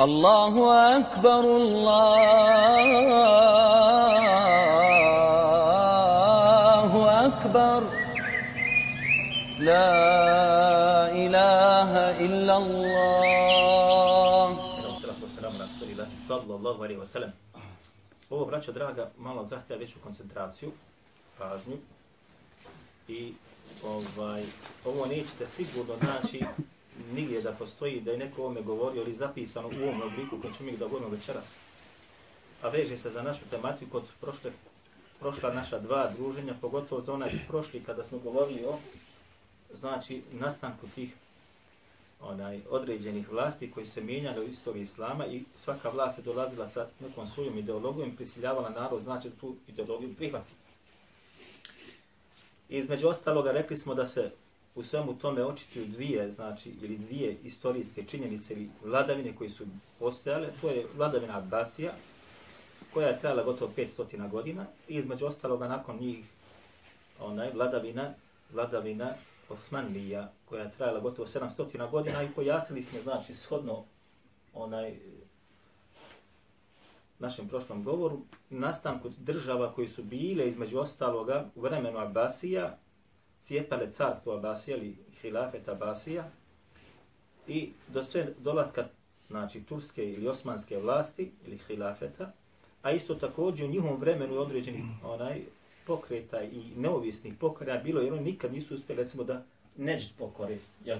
الله أكبر الله أكبر لا إله إلا الله Salatu wassalamu ala rasulillah sallallahu alaihi wasallam. Ovo, braćo draga, malo zahtjeva veću koncentraciju, pažnju. I ovaj, ovo nećete sigurno naći nigdje da postoji da je neko ovome govorio ili zapisano u ovom obliku koji ćemo ih da govorimo večeras. A veže se za našu tematiku od prošle, prošla naša dva druženja, pogotovo za onaj prošli kada smo govorili o znači nastanku tih onaj određenih vlasti koji se mijenjali u istoriji islama i svaka vlast je dolazila sa nekom svojom ideologijom i prisiljavala narod, znači da tu ideologiju prihvati. I između ostaloga rekli smo da se u svemu tome očituju dvije, znači, ili dvije istorijske činjenice ili vladavine koji su postojale. To je vladavina Abbasija, koja je trajala gotovo 500 godina i između ostaloga nakon njih onaj vladavina, vladavina Osmanlija, koja je trajala gotovo 700 godina i pojasnili smo, znači, shodno onaj našem prošlom govoru, nastanku država koji su bile između ostaloga u vremenu Abbasija, cijepale carstvo Abasija ili hilafet Abasija i do sve dolaska znači turske ili osmanske vlasti ili hilafeta, a isto također u njihovom vremenu određenih onaj pokreta i neovisnih pokreta bilo jer oni nikad nisu uspjeli recimo da neđd pokore, jel?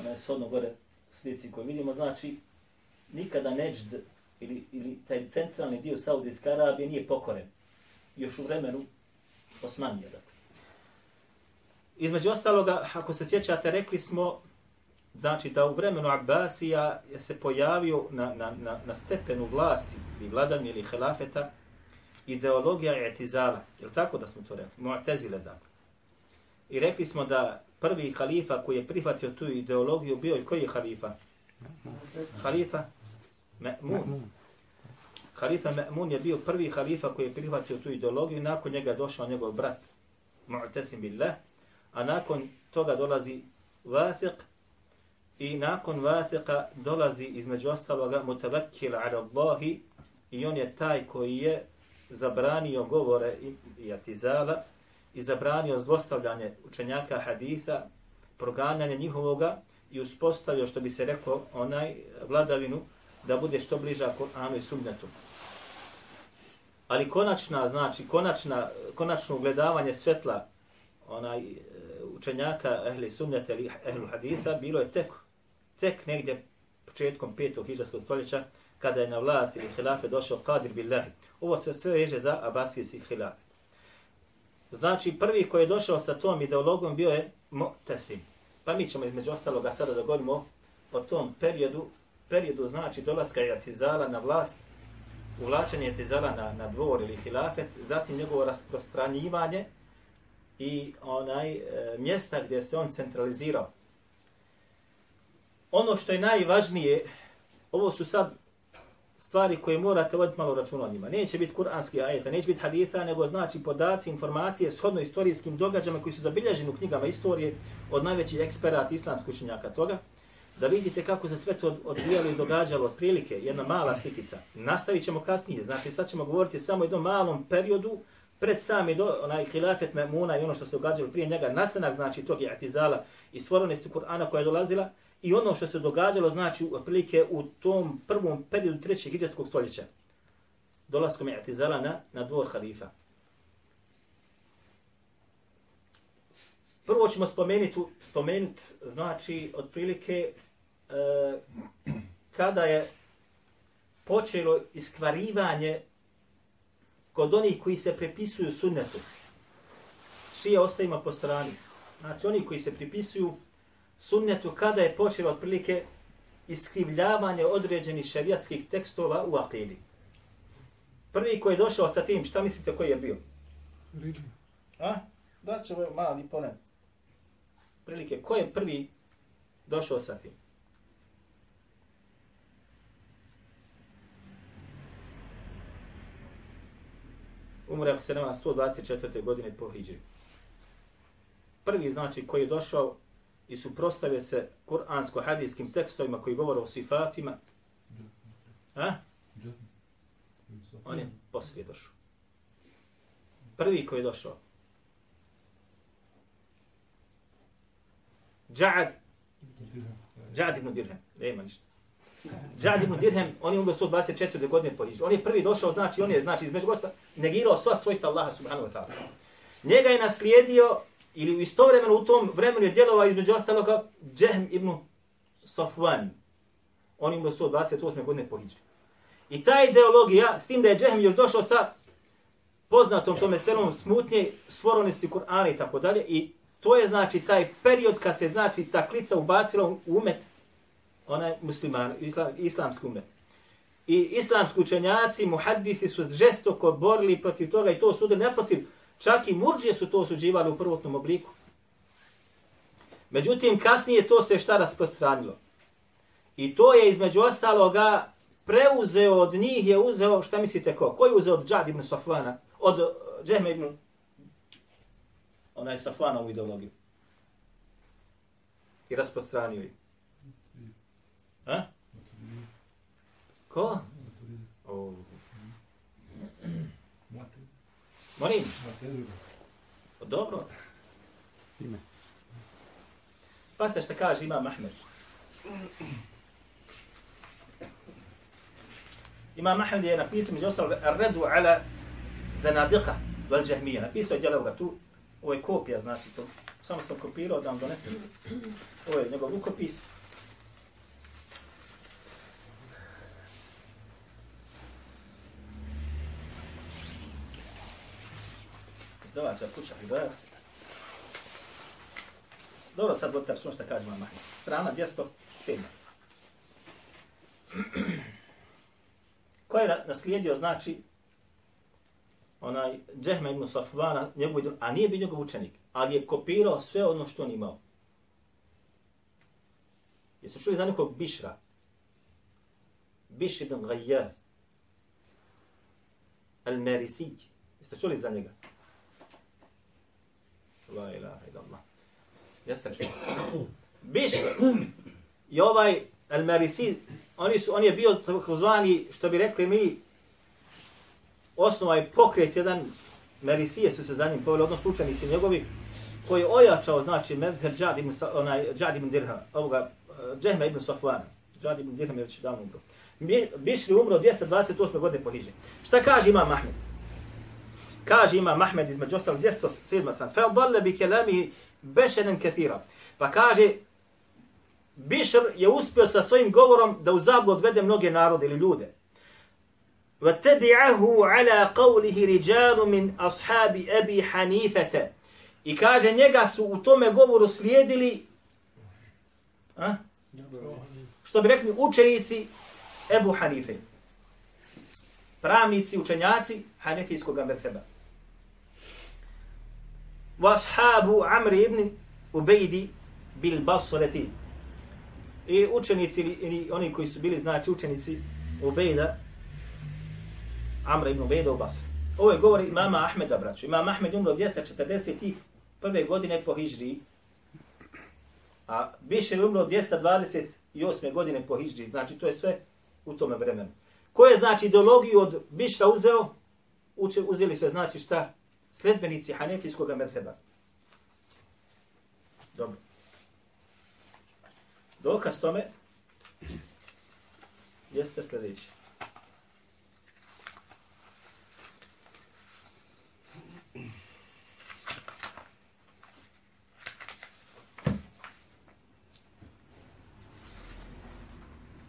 Ona je shodno gore slici koju vidimo, znači nikada neđd ili, ili taj centralni dio Saudijske Arabije nije pokoren. Još u vremenu Osmanije, dakle. Između ostaloga, ako se sjećate, rekli smo znači da u vremenu Abbasija je se pojavio na, na, na, na stepenu vlasti ili vladavni ili helafeta ideologija etizala. Je li tako da smo to rekli? Mu'tezile, dakle. I rekli smo da prvi halifa koji je prihvatio tu ideologiju bio i koji je halifa? Halifa Me'mun. Halifa Me'mun je bio prvi halifa koji je prihvatio tu ideologiju i nakon njega došao njegov brat Mu'tasim billah, a nakon toga dolazi vafiq i nakon vafiqa dolazi između ostaloga Mutavakkil ala Allahi i on je taj koji je zabranio govore i atizala i zabranio zlostavljanje učenjaka haditha, proganjanje njihovoga i uspostavio, što bi se rekao, onaj vladavinu da bude što bliža Koranu i Sunnetu. Ali konačna, znači, konačna, konačno ugledavanje svetla onaj učenjaka ehli sunneta ili ehli haditha bilo je tek, tek negdje početkom petog hiđarskog stoljeća kada je na vlast ili hilafe došao Qadir Billahi. Ovo sve sve veže za Abasijski hilafe. Znači, prvi koji je došao sa tom ideologom bio je Mu'tasim. Pa mi ćemo između ostaloga sada da govorimo o tom periodu, periodu znači dolaska Jatizala na vlast, uvlačenje Jatizala na, na dvor ili hilafet, zatim njegovo rasprostranjivanje i onaj e, mjesta gdje se on centralizirao. Ono što je najvažnije, ovo su sad stvari koje morate voditi malo računa o njima. Neće biti kuranski ajeta, neće biti haditha, nego znači podaci, informacije, shodno istorijskim događama koji su zabilježeni u knjigama istorije od najvećih eksperata islamskih učenjaka toga, da vidite kako se sve to odvijalo i događalo od prilike, jedna mala slikica. Nastavit ćemo kasnije, znači sad ćemo govoriti samo o jednom malom periodu pred sami do, onaj hilafet Memuna i ono što se događalo prije njega, nastanak znači tog i'tizala i stvorenosti Kur'ana koja je dolazila, i ono što se događalo, znači, otprilike u tom prvom periodu trećeg hijđarskog stoljeća, dolaskom i'tizala na, na dvor halifa. Prvo ćemo spomenuti, spomenuti znači, otprilike, e, kada je počelo iskvarivanje kod onih koji se prepisuju sunnetu. Šije ostavima po strani. Znači, oni koji se pripisuju sunnetu kada je počelo otprilike iskrivljavanje određenih šerijatskih tekstova u akidi. Prvi koji je došao sa tim, šta mislite koji je bio? Ridley. A? Da će mali ponem. Prilike, ko je prvi došao sa tim? Umre ako se nema 124. godine po Hidžri. Prvi znači koji je došao i suprostavio se kuransko-hadijskim tekstovima koji govore o sifatima, a? on je poslije došao. Prvi koji je došao. Džad, Džad ibn Dirhem, nema ništa. Džad ibn Dirhem, on je umro 124. godine po Hiđu. On je prvi došao, znači, on je, znači, između gosta, negirao sva svojstva Allaha subhanahu wa ta'ala. Njega je naslijedio, ili u istovremeno u tom vremenu je djelovao između ostaloga Džehm ibn Safwan. On je umro 128. godine po Hiđu. I ta ideologija, s tim da je Džehm još došao sa poznatom tome selom smutnje, stvoronosti Kur'ana i tako dalje, i to je znači taj period kad se znači ta klica ubacila u umet onaj musliman, islam, islamski umet. I islamski učenjaci, muhaddithi su žestoko borili protiv toga i to sude ne protiv, čak i murđije su to osuđivali u prvotnom obliku. Međutim, kasnije to se šta rasprostranilo. I to je između ostaloga preuzeo od njih je uzeo, šta mislite ko? Ko je uzeo od Džad ibn Safvana? Od Džehme ibn onaj Safvanovu ideologiju. I rasprostranio je. A? Ko? Oh. Molim? Dobro. Ime. Pasta šta kaže Imam Ahmed. Imam Ahmed je napisao među ostalog Redu ala zanadika vel džahmija. Napisao je djelav ga tu. Ovo je kopija, znači to. Samo sam kopirao da vam donesem. Ovo je njegov rukopis. Domaća kuća Hibas. Dobro, sad vodite računa što kaže Imam Strana 207. Ko je naslijedio, znači, onaj Džehme ibn Safvana, njegov, a nije bio njegov učenik, ali je kopirao sve ono što on imao. Jesu čuli za nekog Bišra? Biš ibn Gajjar. Al-Merisij. Jeste čuli za njega? La ilaha illallah. Jeste čuli? Biš um. i ovaj Al-Marisi, oni su, on je bio zvani, što bi rekli mi, osnova je pokret jedan, Merisije su se za njim poveli, odnosno učenici njegovi, koji je ojačao, znači, Medher Džad ibn, onaj, Džad ibn Dirha, ovoga, e, Džehme ibn Sofwana. Džad ibn Dirham je već davno umro. Bišli umro 228. godine po Hiđe. Šta kaže Imam Mahmed? Kaže Imam Mahmed između ostalo 207. stran. Fa dalle bi kelami bešenen kethira. Pa kaže, Bišr je uspio sa svojim govorom da u zablu odvede mnoge narode ili ljude. وَتَدِعَهُ عَلَى قَوْلِهِ رِجَالُ مِنْ أَصْحَابِ أَبِي حَنِيفَةَ I kaže, njega su u tome govoru slijedili a? što bi rekli učenici Ebu Hanife. Pravnici, učenjaci Hanefijskog metheba. washabu Amr ibn Ubejdi bil Basreti. I učenici, ili oni koji su bili, znači učenici Ubejda, Amr ibn Ubejda u Basri. Ovo je govori imama Ahmeda, braću. Imam Ahmed umro 241. godine po Hijri. A više je umro 228. godine po Hijri. Znači, to je sve u tome vremenu. Ko je, znači, ideologiju od Bišra uzeo? Uče, uzeli su, znači, šta? Sledbenici Hanefijskog medheba. Dobro. Dokaz tome jeste sljedeći.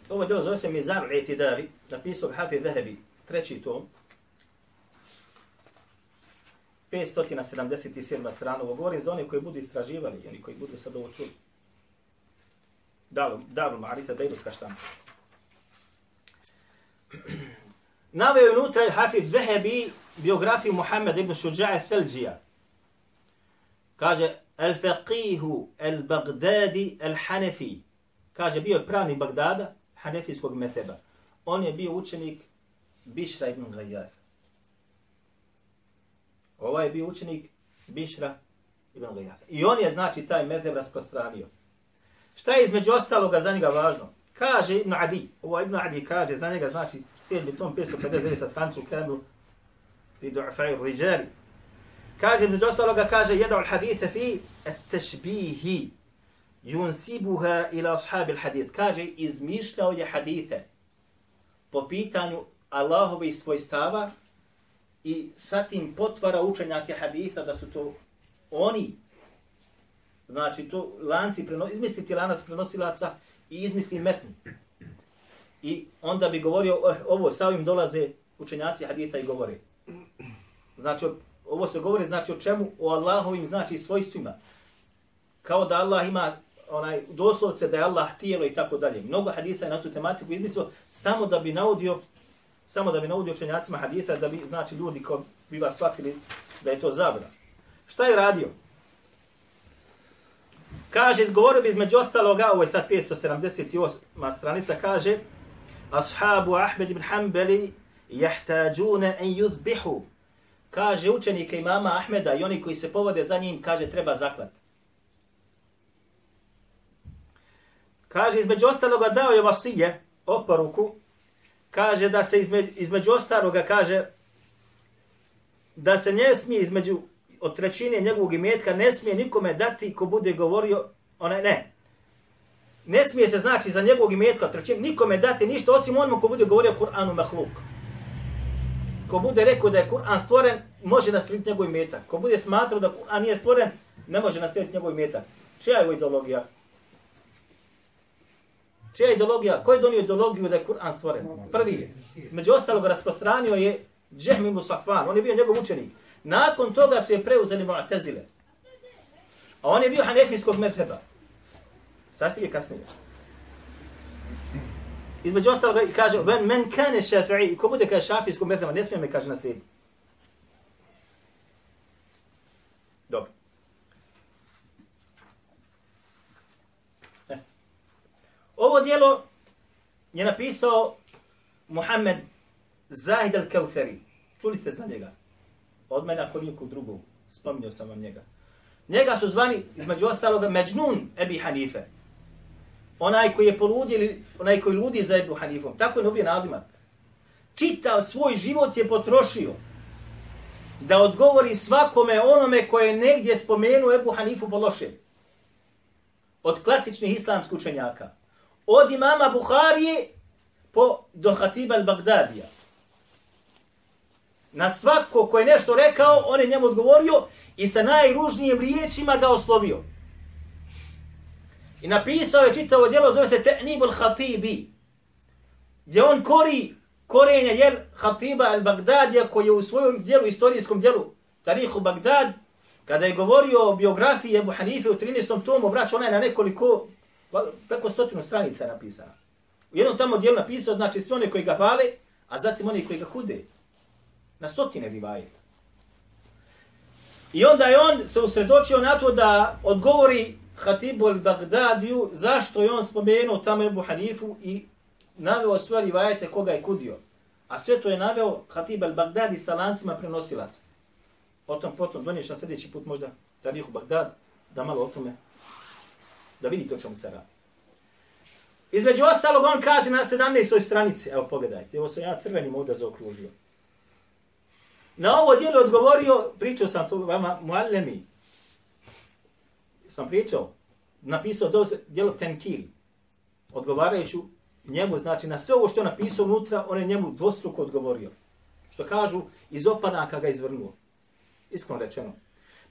Ovo djelo zove se Mizar Itidari, napisao Hafi Zahebi, treći tom, 577. strana. Ovo govorim za one koji budu istraživali i oni koji budu sad ovo čuli. Darul, dalu Marifa Bejruska štampa. Naveo je unutra Hafid Zehebi biografiju Muhammed ibn Šuđa'a Thelđija. Kaže, al-faqihu al-Baghdadi al-Hanafi. Kaže, bio je pravnik Bagdada, hanefijskog metheba. On je bio učenik Bišra ibn Gajjar. Ovaj je bio učenik Bišra ibn Gajjar. I on je, znači, taj medheb rasprostranio. Šta je između ostaloga za njega važno? Kaže Ibn Adi, ovo Ibn Adi kaže za njega, znači 7. tom 559. strancu Kemlu i Du'afaju Riđari. Kaže između ostaloga, kaže jedan od haditha fi at-tashbihi yunsibuha ila ashabi al-hadith. Kaže izmišljao je hadite po pitanju Allahove svojstava i sa tim potvara učenjake haditha da su to oni znači to lanci preno, izmisliti lanac prenosilaca i izmisli metnu. I onda bi govorio, eh, ovo sa ovim dolaze učenjaci haditha i govore. Znači, ovo se govori znači o čemu? O Allahovim znači svojstvima. Kao da Allah ima onaj doslovce da je Allah tijelo i tako dalje. Mnogo hadisa je na tu tematiku izmislio samo da bi navodio samo da bi naudio učenjacima hadisa da bi znači ljudi ko bi vas shvatili da je to zabra. Šta je radio? Kaže, izgovorio bi između ostaloga, ovo je sad 578. stranica, kaže, Ashabu Ahmed ibn Hanbali jahtađune en yuzbihu. Kaže, učenike imama Ahmeda i oni koji se povode za njim, kaže, treba zaklat. Kaže, između ostaloga dao je vasije, oporuku, kaže da se između, između ostaloga, kaže, da se ne smije između od trećine njegovog imetka ne smije nikome dati ko bude govorio, onaj ne. Ne smije se znači za njegovog imetka od trećine nikome dati ništa osim onom ko bude govorio Kur'anu mahluk. Ko bude rekao da je Kur'an stvoren, može naslijediti njegov imetak. Ko bude smatrao da Kur'an nije stvoren, ne može naslijediti njegov imetak. Čija je ovo ideologija? Čija je ideologija? Ko je donio ideologiju da je Kur'an stvoren? Prvi je. Među ostalog rasprostranio je Džehmi Musafan. On je bio njegov učenik. Nakon toga su je preuzeli Mu'tazile. A on je bio hanefijskog medheba. Sastige kasnije. Između ostalog i kaže, men, men kane šafi'i, ko bude kaže šafijskog medheba, ne smije me kaže naslijediti. Dobro. Ovo dijelo je napisao Muhammed Zahid al-Kawthari. Čuli ste za njega? od mene ako nikog drugog. Spominjao sam vam njega. Njega su zvani, između ostaloga, Međnun Ebi Hanife. Onaj koji je poludili, onaj koji ludi za Ebu Hanifom. Tako je nubio nadimak. Čitav svoj život je potrošio da odgovori svakome onome koje je negdje spomenuo Ebu Hanifu po loše. Od klasičnih islamskih učenjaka. Od imama Buharije po do Hatiba al-Bagdadija na svako ko je nešto rekao, on je njemu odgovorio i sa najružnijim riječima ga oslovio. I napisao je čitavo djelo, zove se Te'nibul Hatibi, gdje on kori korenja jer Hatiba al-Bagdadija koji je u svojom djelu, istorijskom djelu, Tarihu Bagdad, kada je govorio o biografiji Ebu Hanife u 13. tomu, brać, ona je na nekoliko, preko stotinu stranica napisana. U jednom tamo dijelu napisao, znači sve one koji ga hvale, a zatim oni koji ga kude na stotine rivajeta. I onda je on se usredočio na to da odgovori Hatibu al-Bagdadiju zašto je on spomenuo tamo Ebu Hanifu i naveo sve rivajete koga je kudio. A sve to je naveo Hatib al-Bagdadi sa lancima prenosilaca. Potom, potom, doniješ na sljedeći put možda Tarihu Bagdad, da malo o tome, da vidite o čemu se radi. Između ostalog on kaže na 17. stranici, evo pogledajte, evo sam ja crvenim ovdje zaokružio. Na ovo dijelo odgovorio, pričao sam to vama, muallemi. Sam pričao, napisao to dijelo Tenkil. Odgovarajući njemu, znači na sve ovo što je napisao unutra, on je njemu dvostruko odgovorio. Što kažu, iz opanaka ga izvrnuo. Iskreno rečeno.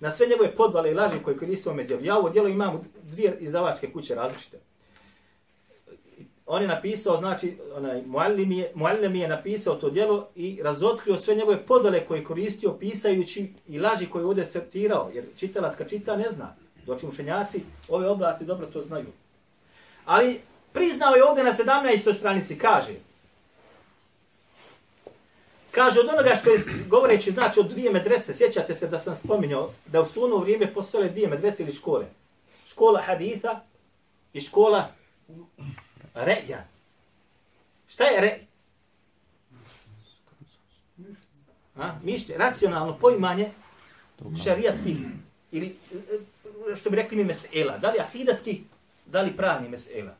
Na sve njegove podvale i laži koje koristio djelu. Ja ovo djelo imam dvije izdavačke kuće različite on je napisao, znači, onaj, Muallim je, Muallim je napisao to djelo i razotkrio sve njegove podvale koje koristio pisajući i laži koje je ovdje septirao, jer čitalac kad čita ne zna. Doći mušenjaci ove oblasti dobro to znaju. Ali priznao je ovdje na 17. stranici, kaže, Kaže od onoga što je govoreći, znači od dvije medrese, sjećate se da sam spominjao da u suno vrijeme postale dvije medrese ili škole. Škola haditha i škola re'ja. Šta je re? A, mišlje, racionalno poimanje šarijatskih ili što bi rekli mi mesela. Da li akidatskih, dali pravni mesela.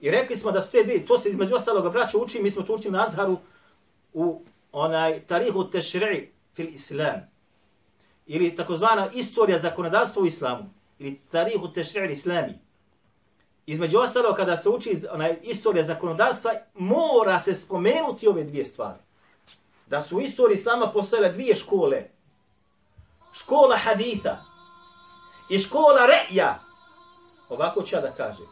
I rekli smo da su te dvije, to se između ostalog braća uči, mi smo to učili na Azharu u onaj tarihu tešri'i fil islam. Ili takozvana istorija zakonodavstva u islamu. Ili tarihu tešri'i islami. Između ostalo, kada se uči onaj istorija zakonodavstva, mora se spomenuti ove dvije stvari. Da su u istoriji islama postojale dvije škole. Škola haditha i škola re'ja. Ovako ću ja da kažem.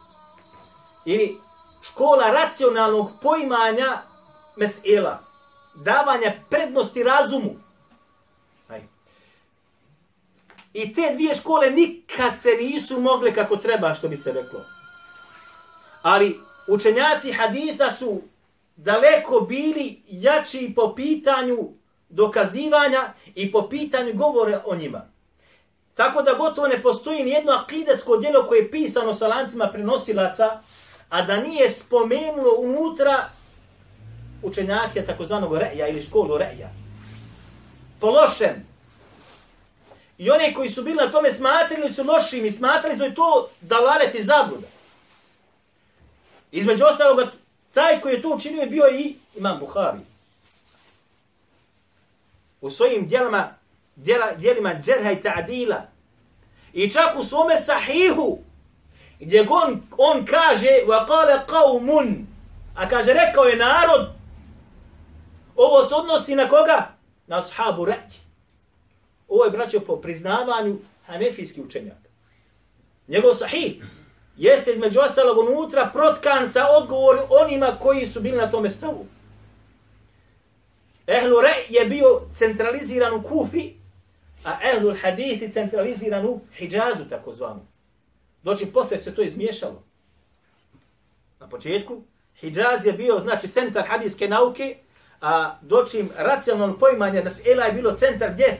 Ili škola racionalnog poimanja mesela. Davanja prednosti razumu. Aj. I te dvije škole nikad se nisu mogle kako treba, što bi se reklo. Ali učenjaci haditha su daleko bili jači po pitanju dokazivanja i po pitanju govore o njima. Tako da gotovo ne postoji ni jedno akidetsko djelo koje je pisano sa lancima prenosilaca, a da nije spomenulo unutra učenjake takozvanog reja ili školu reja. Pološen. I oni koji su bili na tome smatrili su lošim i smatrali su to dalaleti zabluda. Između ostalog, taj koji je to učinio je bio i imam Buhari. U svojim dijelima, dijela, dijelima džerha i ta'dila. I čak u svome sahihu, gdje on, on kaže, wa kale qawmun, a kaže, rekao je narod, ovo se odnosi na koga? Na ashabu reći. Ovo je braćo po priznavanju hanefijski učenjak. Njegov sahih, jeste između ostalog unutra protkan sa odgovor onima koji su bili na tome stavu. Ehlu Re je bio centraliziran u Kufi, a Ehlu Hadith je centraliziran u Hidžazu, tako zvanu. Doći posle se to izmiješalo. Na početku, Hidžaz je bio, znači, centar hadijske nauke, a dočim racionalno poimanje da se Ela je bilo centar gdje?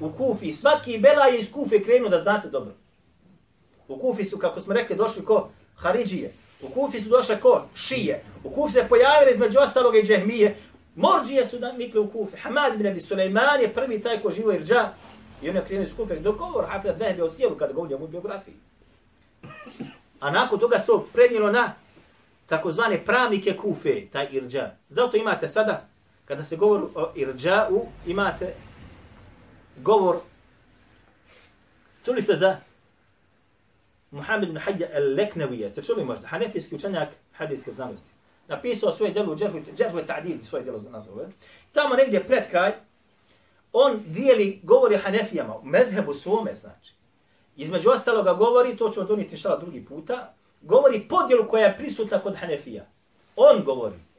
U Kufi. Svaki Bela je iz Kufe krenuo da znate dobro. U Kufi su, kako smo rekli, došli ko Haridžije. U Kufi su došle ko Šije. U Kufi se pojavili između ostalog i Džehmije. Morđije su nikli u Kufi. Hamad ibn Abi Sulejman je prvi taj ko živo irđa. I on je krenuo iz Kufi. Dok govor Hafida Dvehbi o sjelu kada govorio o biografiji. A nakon toga se to prenijelo na takozvane pravnike Kufe, taj irđa. Zato imate sada, kada se govori o irđa'u, imate govor, čuli ste za Muhammed ibn Hajja al-Leknevije, ste čuli možda, hanefijski učenjak hadijske znanosti. Napisao svoje djelo u džerhu je ta'dil, svoje djelo za nazove. Tamo negdje pred kraj, on dijeli, govori hanefijama, medhebu svome, znači. Između ostaloga govori, to ćemo donijeti šala drugi puta, govori podjelu koja je prisutna kod hanefija. On govori.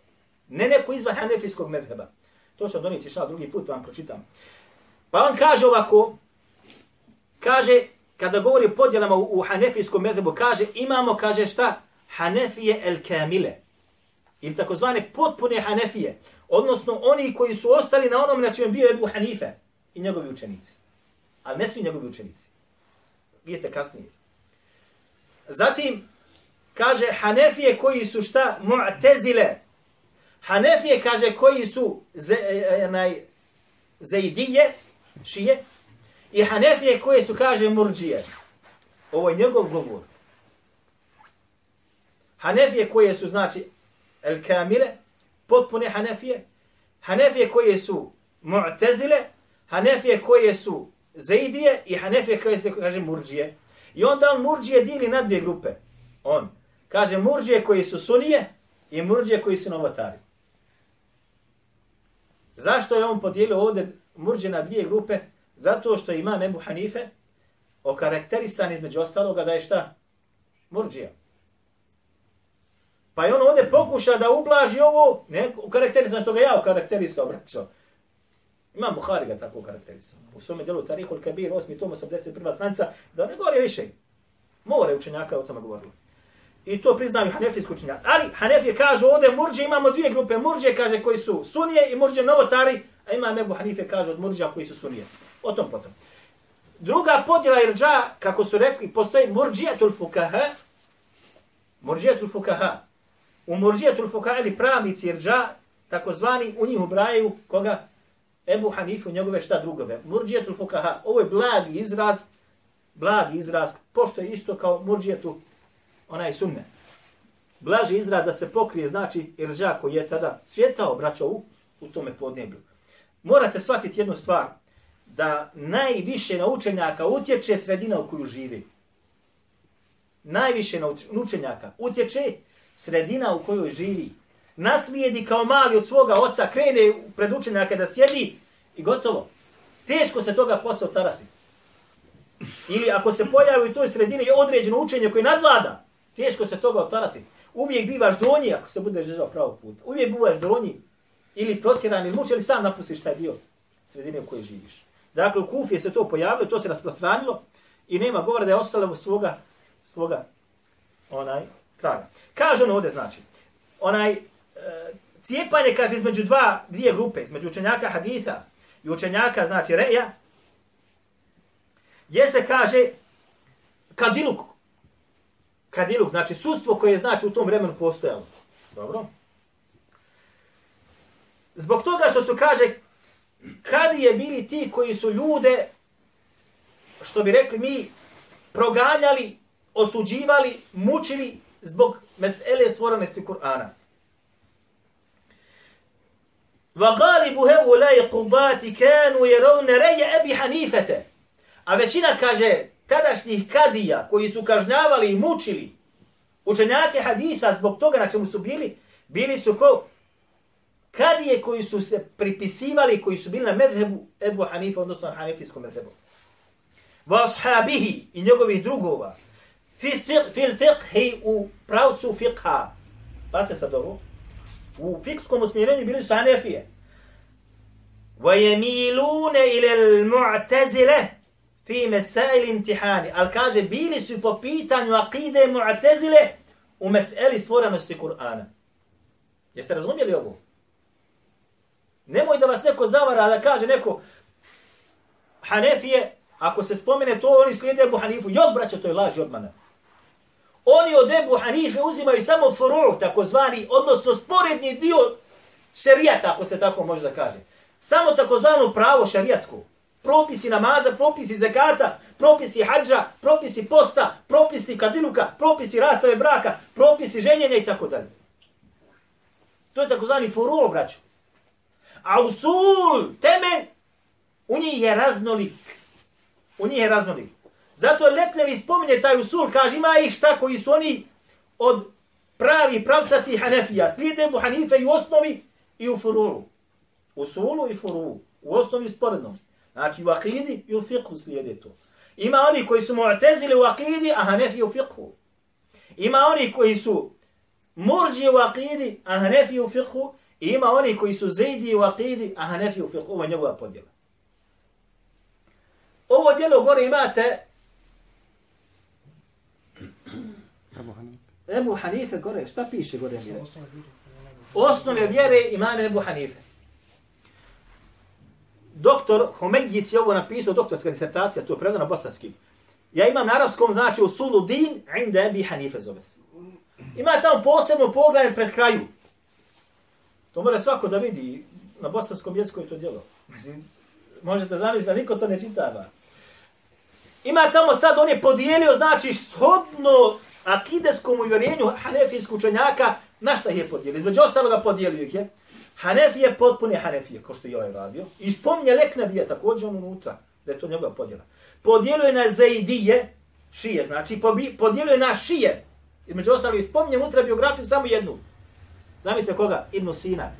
Ne neko izvan hanefijskog medheba. To ću vam donijeti šala drugi put, vam pročitam. Pa on kaže ovako, kaže, kada govori o podjelama u, u hanefijskom medhebu, kaže, imamo, kaže šta, hanefije el kamile. Ili takozvane potpune hanefije. Odnosno, oni koji su ostali na onom na čem bio Ebu Hanife i njegovi učenici. Ali ne svi njegovi učenici. Vi ste kasnije. Zatim, kaže, hanefije koji su šta, mu'tezile. Hanefije, kaže, koji su ze, e, e, naj, zeidije, šije, i Hanefije koje su, kaže, murđije. Ovo je njegov govor. Hanefije koje su, znači, el kamile, potpune Hanefije, Hanefije koje su mu'tezile, Hanefije koje su Zeidije i Hanefije koje se, kaže, murđije. I onda on murđije dili na dvije grupe. On kaže murđije koji su sunije i murđije koji su novotari. Zašto je on podijelio ovdje murđe na dvije grupe? Zato što ima Ebu Hanife okarakterisan između ostaloga da je šta? Murđija. Pa je on ovdje pokuša da ublaži ovo, ne okarakterisan što ga ja okarakterisao, braćo. Imam Buhari ga tako okarakterisao. U svome delu Tarihul Kabir, 8. tom, 81. stranica, da ne govori više. More učenjaka o tome govorilo. I to priznaju hanefijski učenjaka. Ali Hanefije kažu ovdje murđe, imamo dvije grupe. Murđe kaže koji su sunije i murđe novotari, a ima Ebu Hanife kaže od murđa koji su sunije. O tom potom. Druga podjela irđa, kako su rekli, postoji murđijetul fukaha. Murđijetul fukaha. U murđijetul fukaha ili pravnici irđa, takozvani, u njih ubrajaju koga? Ebu Hanifu, njegove šta drugove. Murđijetul fukaha. Ovo je blagi izraz, blagi izraz, pošto je isto kao murđijetu onaj sunne. Blaži izraz da se pokrije, znači irđa koji je tada svjetao, braćo, u, u tome podneblju. Morate shvatiti jednu stvar, da najviše na učenjaka utječe sredina u koju živi. Najviše na učenjaka utječe sredina u kojoj živi. Naslijedi kao mali od svoga oca, krene pred učenjaka da sjedi i gotovo. Teško se toga posao tarasi. Ili ako se pojavi u toj sredini određeno učenje koje nadvlada, teško se toga otarasi. Uvijek bivaš donji ako se budeš držao pravog puta. Uvijek bivaš donji ili protjeran ili muč, ili sam napustiš taj dio sredine u kojoj živiš. Dakle, u Kufije se to pojavilo, to se rasprostranilo i nema govora da je ostalo u svoga, svoga onaj traga. Kaže ono ovdje znači, onaj, e, cijepanje kaže između dva, dvije grupe, između učenjaka haditha i učenjaka, znači reja, jeste kaže kadiluk Kadiluk, znači sudstvo koje je znači u tom vremenu postojalo. Dobro. Zbog toga što su kaže kad je bili ti koji su ljude što bi rekli mi proganjali, osuđivali, mučili zbog mesele stvorenosti Kur'ana. وغالب هؤلاء قضات كانوا يرون رأي أبي حنيفة A većina kaže tadašnjih kadija koji su kažnjavali i mučili učenjake haditha zbog toga na čemu su bili, bili su ko kadije koji su se pripisivali, koji su bili na medhebu Ebu Hanifa, odnosno na hanifijskom medhebu. Va ashabihi i njegovih drugova, fil fiqhi u pravcu fiqha. Pa sad ovo. U fikskom usmjerenju bili su hanefije. Va jemilune ilal mu'tazile fi mesail intihani, Al kaže, bili su po pitanju akide mu'tazile u meseli stvorenosti Kur'ana. Jeste razumjeli ovo? Nemoj da vas neko zavara da kaže neko Hanefije, ako se spomene to, oni slijede Ebu Hanifu. Jok, braće, to je laž i obmana. Oni od Ebu Hanife uzimaju samo furu, takozvani, odnosno sporedni dio šerijata, ako se tako može da kaže. Samo takozvano pravo šerijatsko. Propisi namaza, propisi zakata, propisi hađa, propisi posta, propisi kadiluka, propisi rastave braka, propisi ženjenja i tako dalje. To je takozvani furul, braćo. A usul, temelj, u njih je raznolik. U njih je raznolik. Zato Leknevi spominje taj usul, kaže ima ih šta koji su oni od pravi pravcati Hanefija. Slijede u Hanife i u osnovi i u furulu. U i furulu. U osnovi i sporednosti. Znači u akidi i u fiqhu slijede to. Ima oni koji su mu'tezili u akidi, a Hanefi u fiqhu. Ima oni koji su murđi u akidi, a Hanefi u fiqhu. I ima oni koji su zejdi u akidi, a hanefi u fiqhu, ovo je njegova podjela. Ovo djelo gore imate Ebu Hanife gore, šta piše gore? Osnove vjere imane Ebu Hanife. Doktor Homejis je ovo napisao, doktorska disertacija, to je predano bosanski. Ja imam na arabskom znači u din, inda Ebi Hanife zove se. Ima tamo posebno pogled pred kraju. To može svako da vidi. Na bosanskom jeziku je to djelo. Mislim, možete zamisliti da niko to ne čitava. Ima tamo sad, on je podijelio, znači, shodno akideskom uvjerenju hanefijskog učenjaka, na šta je podijelio? Između ostaloga podijelio ih je. Hanefije potpune Hanefije, kao što je ovaj radio. I spominje Leknebije također on unutra, da je to njegova podjela. Podijelio na Zaidije, šije, znači, podijelio na šije. Između ostaloga, spominje unutra biografiju samo jednu. Zamislite koga? Ibn Sina.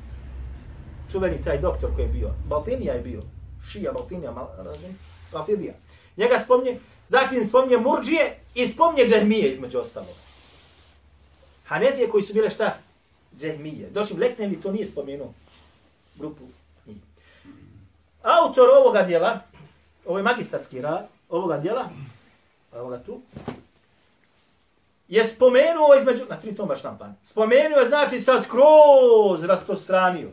Čuveni taj doktor koji je bio. Baltinija je bio. Šija Baltinija, razumijete? Rafidija. Njega spomnje, zatim spomnje Murđije i spomnje Džahmije između ostalo. Hanefije koji su bile šta? Džehmije. Došli Leknevi to nije spomenuo. Grupu. njih. Autor ovoga dijela, ovo je magistarski rad, ovoga dijela, ovoga tu, je spomenuo između, na tri toma štampan, spomenuo je znači sa skroz rasprostranio.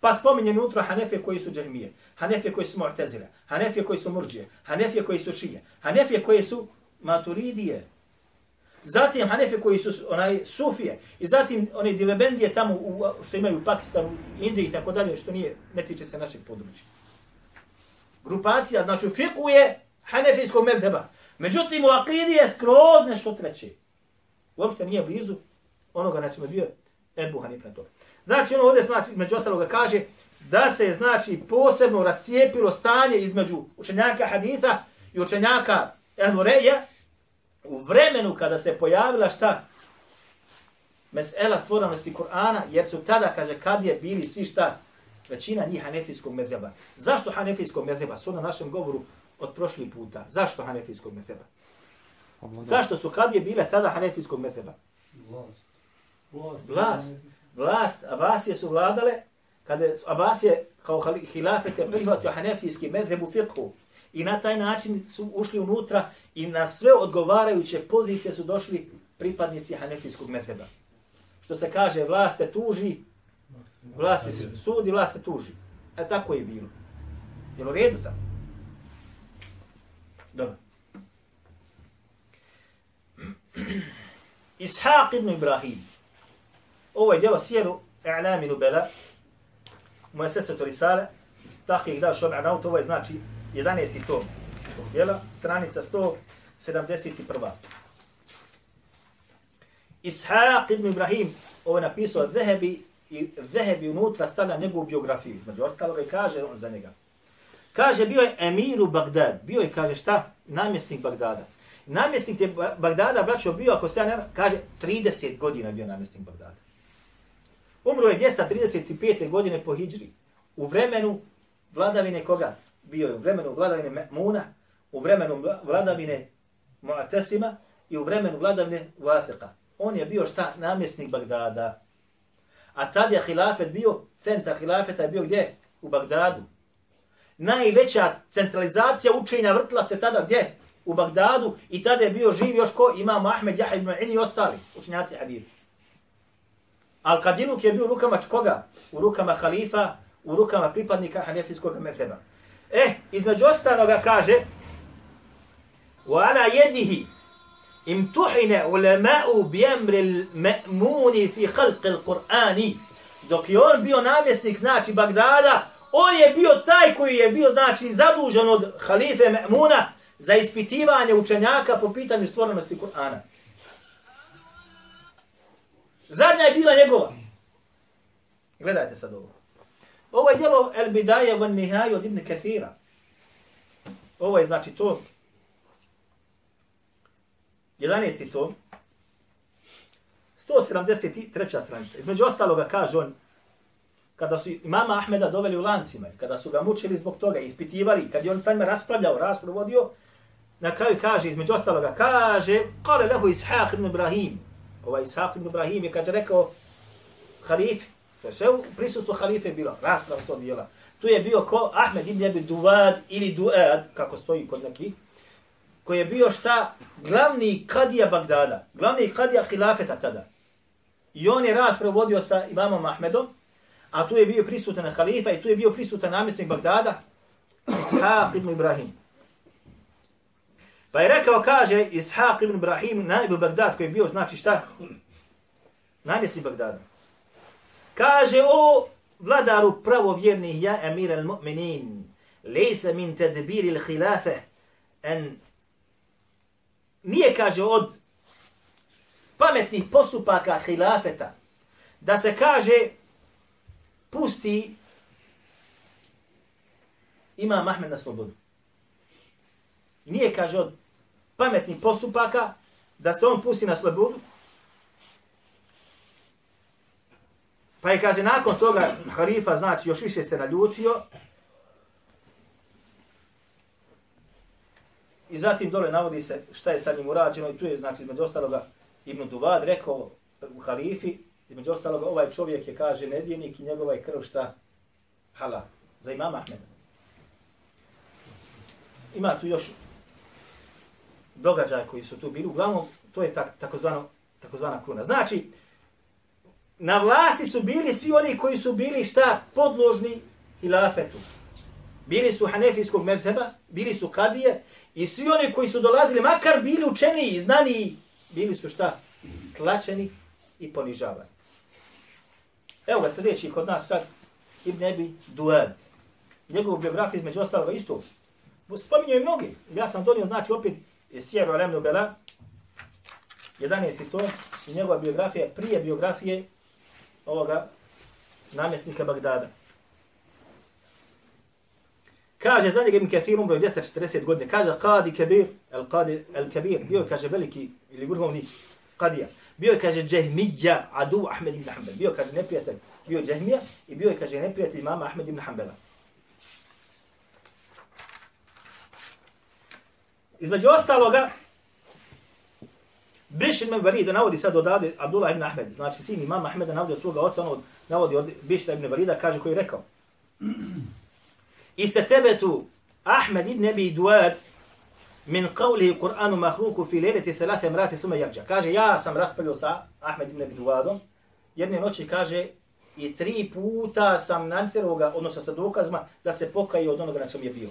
Pa spominje unutra Hanefije koji su džahmije, Hanefije koji su mu'tezile, Hanefije koji su murđije, Hanefije koji su šije, Hanefije koji su maturidije. Zatim Hanefe koji su onaj sufije. I zatim one divebendije tamo u, što imaju u Pakistanu, Indiji i tako dalje, što nije, ne tiče se našeg područja. Grupacija, znači fikuje Hanefijskog mevdeba. Međutim, u akidi je skroz nešto treće. Uopšte nije blizu onoga na čemu je bio Ebu Hanif na toga. Znači, ono ovdje, znači, među ostaloga kaže, da se, znači, posebno rascijepilo stanje između učenjaka haditha i učenjaka Enureja u vremenu kada se pojavila šta? Mesela stvorenosti Kur'ana, jer su tada, kaže, kad je bili svi šta? Većina njih hanefijskog medheba. Zašto hanefijskog medheba? Su na našem govoru od prošli puta. Zašto hanefijskog medheba? Zašto su kad je bile tada hanefijskog medheba? Vlast. Vlast. Vlast. Abasije su vladale, kada Abasije kao hilafete prihvatio hanefijski medheb u fiqhu. I na taj način su ušli unutra i na sve odgovarajuće pozicije su došli pripadnici hanefijskog medheba. Što se kaže, vlast te tuži, vlast te sudi, vlast te tuži. E tako je bilo. Jel u redu sam? Dobro. Ishaq ibn Ibrahim. Ovo je djelo sjeru I'lami Nubela. Moje sestre to risale. Tahih da šob anaut. Ovo je znači 11. tom djela. Stranica 171. Ishaq ibn Ibrahim. Ovo je napisao Zehebi i Zehebi unutra stavlja njegovu biografiju. Među ostalo i kaže on za njega. Kaže, bio je emir u Bagdad. Bio je, kaže, šta? Namjesnik Bagdada. Namjesnik je Bagdada, braćo, bio, ako se ja ne kaže, 30 godina bio namjesnik Bagdada. Umro je 235. godine po Hidžri. U vremenu vladavine koga? Bio je u vremenu vladavine Muna, u vremenu vladavine Mu'atesima i u vremenu vladavine Vathiqa. On je bio šta? Namjesnik Bagdada. A tad je hilafet bio, centar hilafeta je bio gdje? U Bagdadu. Najveća centralizacija učenja vrtila se tada gdje? U Bagdadu. I tada je bio živ još ko? Imam Ahmed, Jahe ibn i ostali učenjaci hadith. Al Kadiluk je bio u rukama koga? U rukama halifa, u rukama pripadnika hanefijskog mezheba. Eh, između ostaloga kaže وعلى يده امتحن علماء بأمر المأمون في خلق القرآن dok je on bio namjesnik znači Bagdada on je bio taj koji je bio znači zadužen od halife Me'muna za ispitivanje učenjaka po pitanju stvornosti Kur'ana. Zadnja je bila njegova. Gledajte sad ovo. Ovo je djelo El Bidaje van Nihaju od Ibn Kathira. Ovo je znači to 11. tom 173. stranica. Između ostaloga kaže on kada su imama Ahmeda doveli u lancima, kada su ga mučili zbog toga, ispitivali, kad je on sa njima raspravljao, raspravu vodio, na kraju kaže, između ostaloga, kaže, kale lehu Ishaq ibn Ibrahim, ovaj Ishaq ibn Ibrahim je kaže rekao halif, to je sve u prisustvu halife bilo, rasprav se odvijela. Tu je bio ko Ahmed ibn Abi Duvad ili Duad, kako stoji kod neki, koji je bio šta? Glavni kadija Bagdada, glavni kadija hilafeta tada. I on je raspravu vodio sa imamom Ahmedom, a tu je bio prisutan halifa i tu je bio prisutan namjesnik Bagdada, Ishaq ibn Ibrahim. Pa je rekao, kaže, Ishaq ibn Ibrahim, najbu Bagdad, koji je bio, znači šta? Namjesnik Bagdada. Kaže, o vladaru pravovjernih, ja emir al mu'minin, lejse min tedbiri il-hilafe, en nije, kaže, od pametnih postupaka hilafeta, da se kaže, pusti ima Mahmed na slobodu. Nije, kaže, od pametnih postupaka da se on pusti na slobodu. Pa je, kaže, nakon toga halifa, znači, još više se naljutio. I zatim dole navodi se šta je sa njim urađeno i tu je, znači, između ostaloga Ibn Duvad rekao u halifi, Između ostaloga, ovaj čovjek je, kaže, nevjenik i njegova je krv šta? Hala. Za imama Ahmeda. Ima tu još događaj koji su tu bili. Uglavnom, to je tak, takozvano, takozvana kruna. Znači, na vlasti su bili svi oni koji su bili šta? Podložni hilafetu. Bili su hanefijskog medheba, bili su kadije i svi oni koji su dolazili, makar bili učeni i znani, bili su šta? Tlačeni i ponižavani. Evo ga sljedeći kod nas sad, Ibn Ebi Duel. Njegovu biografiju između ostaloga isto. Spominju i mnogi. Ja sam donio, znači, opet Sjeru Alemnu Bela. 11. tom i njegova biografija prije biografije ovoga namjesnika Bagdada. Kaže za njega Ibn Kathir umro 240 godine. Kaže Qadi Kabir, al Qadi al Kabir, bio je kaže veliki ili vrhovni kadija. Bio je kaže Jahmija, adu Ahmed ibn Hanbal. Bio je kaže neprijatelj, bio je Jahmija i bio je kaže neprijatelj imama Ahmed ibn Hanbala. Između ostaloga, Biš ibn Valida navodi sad odavde Abdullah ibn Ahmed, znači sin imama Ahmeda navodi od svoga oca, ono navodi od Bišra ibn Valida, kaže koji je rekao. Iste tebe tu Ahmed ibn Abi Duad min qawlihi Kur'anu mahluku fi lejleti salate mrati suma jarđa. Kaže, ja sam raspravljao sa Ahmed ibn Abi Duadom, jedne noći kaže, i tri puta sam natjerao ga, odnosno sa dokazima, da se pokaje od onoga na čem je bio.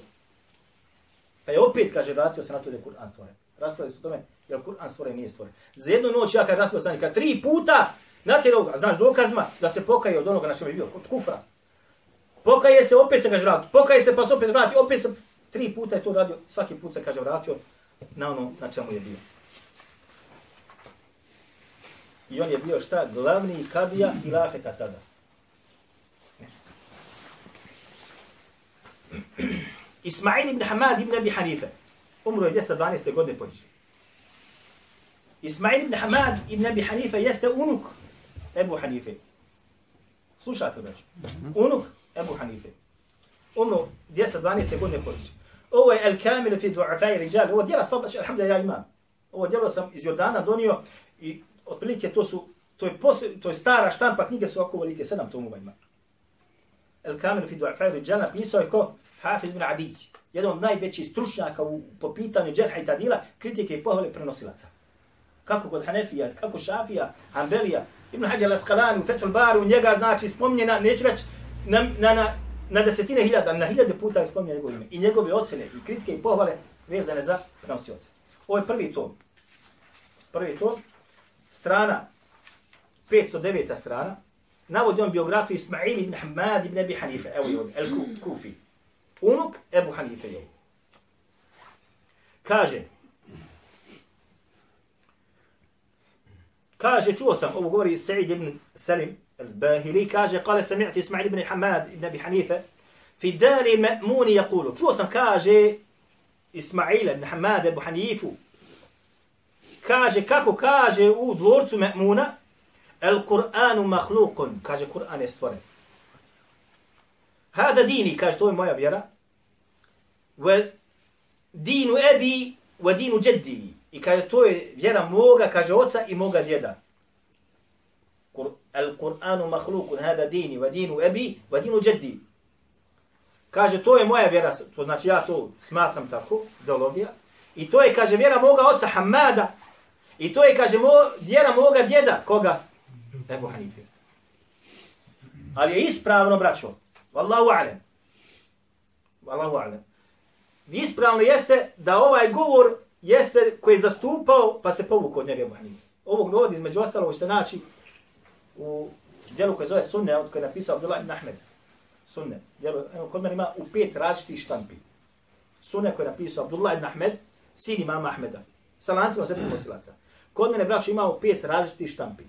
Pa je opet, kaže, vratio se na to da je Kur'an stvoren. Raspravio se o tome, jer Kur'an stvoren nije stvoren. Za jednu noć ja kad raspio sam njega, tri puta natjerao ga, znaš, dokazima, da se pokaje od onoga na čem je bio, od kufra. Pokaje se, opet se kaže vratio. Pokaje se, pa se opet vratio. Opet se, tri puta je to radio. Svaki put se kaže vratio na ono na čemu je bio. I on je bio šta? Glavni kadija i lafeta tada. Ismail ibn Hamad ibn Abi Hanife. Umro je 212. godine po Ismail ibn Hamad ibn Abi Hanife jeste unuk Ebu Hanife. Slušate već. Unuk Ebu Hanife. Ono, Umro 212. godine po Ovo je El Kamil fi du'afai rijal. Ovo djela sva, alhamdulillah, ja imam. Ovo djelo sam iz Jordana donio i otprilike to su, to je, posle, to je stara štampa knjige su oko velike, sedam tomova ima. El Kamil fi du'afai rijal napisao je ko? Hafiz ibn Adij. Jedan od najvećih stručnjaka u, po pitanju džerha i tadila, kritike i pohvale prenosilaca. Kako kod Hanefija, kako Šafija, Hanbelija, Ibn Hajar al-Asqalani, u Fethul Baru, njega znači spomnjena, neću reći, na, na, na, na desetine hiljada, na hiljade puta je spominjeno njegovo ime. I njegove ocene, i kritike, i pohvale vezane za prenosioce. Ovo je prvi tom. Prvi tom. Strana, 509. strana. Navodi on biografiju Ismail ibn Hamad ibn Abi Hanife. Evo je on, El Kufi. Unuk Ebu Hanife je Kaže, kaže, čuo sam, ovo govori Sa'id ibn Salim, الباهلي كاجي قال سمعت اسماعيل بن حماد بن ابي حنيفه في دار المأمون يقول شو اسم كاجي اسماعيل بن حماد ابو حنيفه كاجي كاكو كاجي او دورتو مأمونة القرآن مخلوق كاجي قرآن استوري هذا ديني كاجي توي مويا بيرا ودين أبي ودين جدي i kaže to je vjera moga, kaže oca i moga djeda. Al-Qur'anu mahlukun, hada dini, va dinu ebi, va dinu džeddi. Kaže, to je moja vjera, to znači ja to smatram tako, ideologija. I to je, kaže, vjera moga oca Hamada. I to je, kaže, mo, vjera moga djeda. Koga? Ebu Hanife. Ali je ispravno, braćo. Wallahu a'lem. Wallahu a'lem. Ispravno jeste da ovaj govor jeste koji je zastupao, pa se povukao od njega Ebu Hanife. Ovog dovodi između ostalog ćete znači u djelu koje zove Sunne, od koje je napisao Abdullah ibn Ahmed. Sunne. Djelu, kod mene ima u pet različitih štampi. Sunne koje je napisao Abdullah ibn Ahmed, sin imama Ahmeda. Sa lancima sedmi posilaca. Kod mene, braću, ima u pet različitih štampi.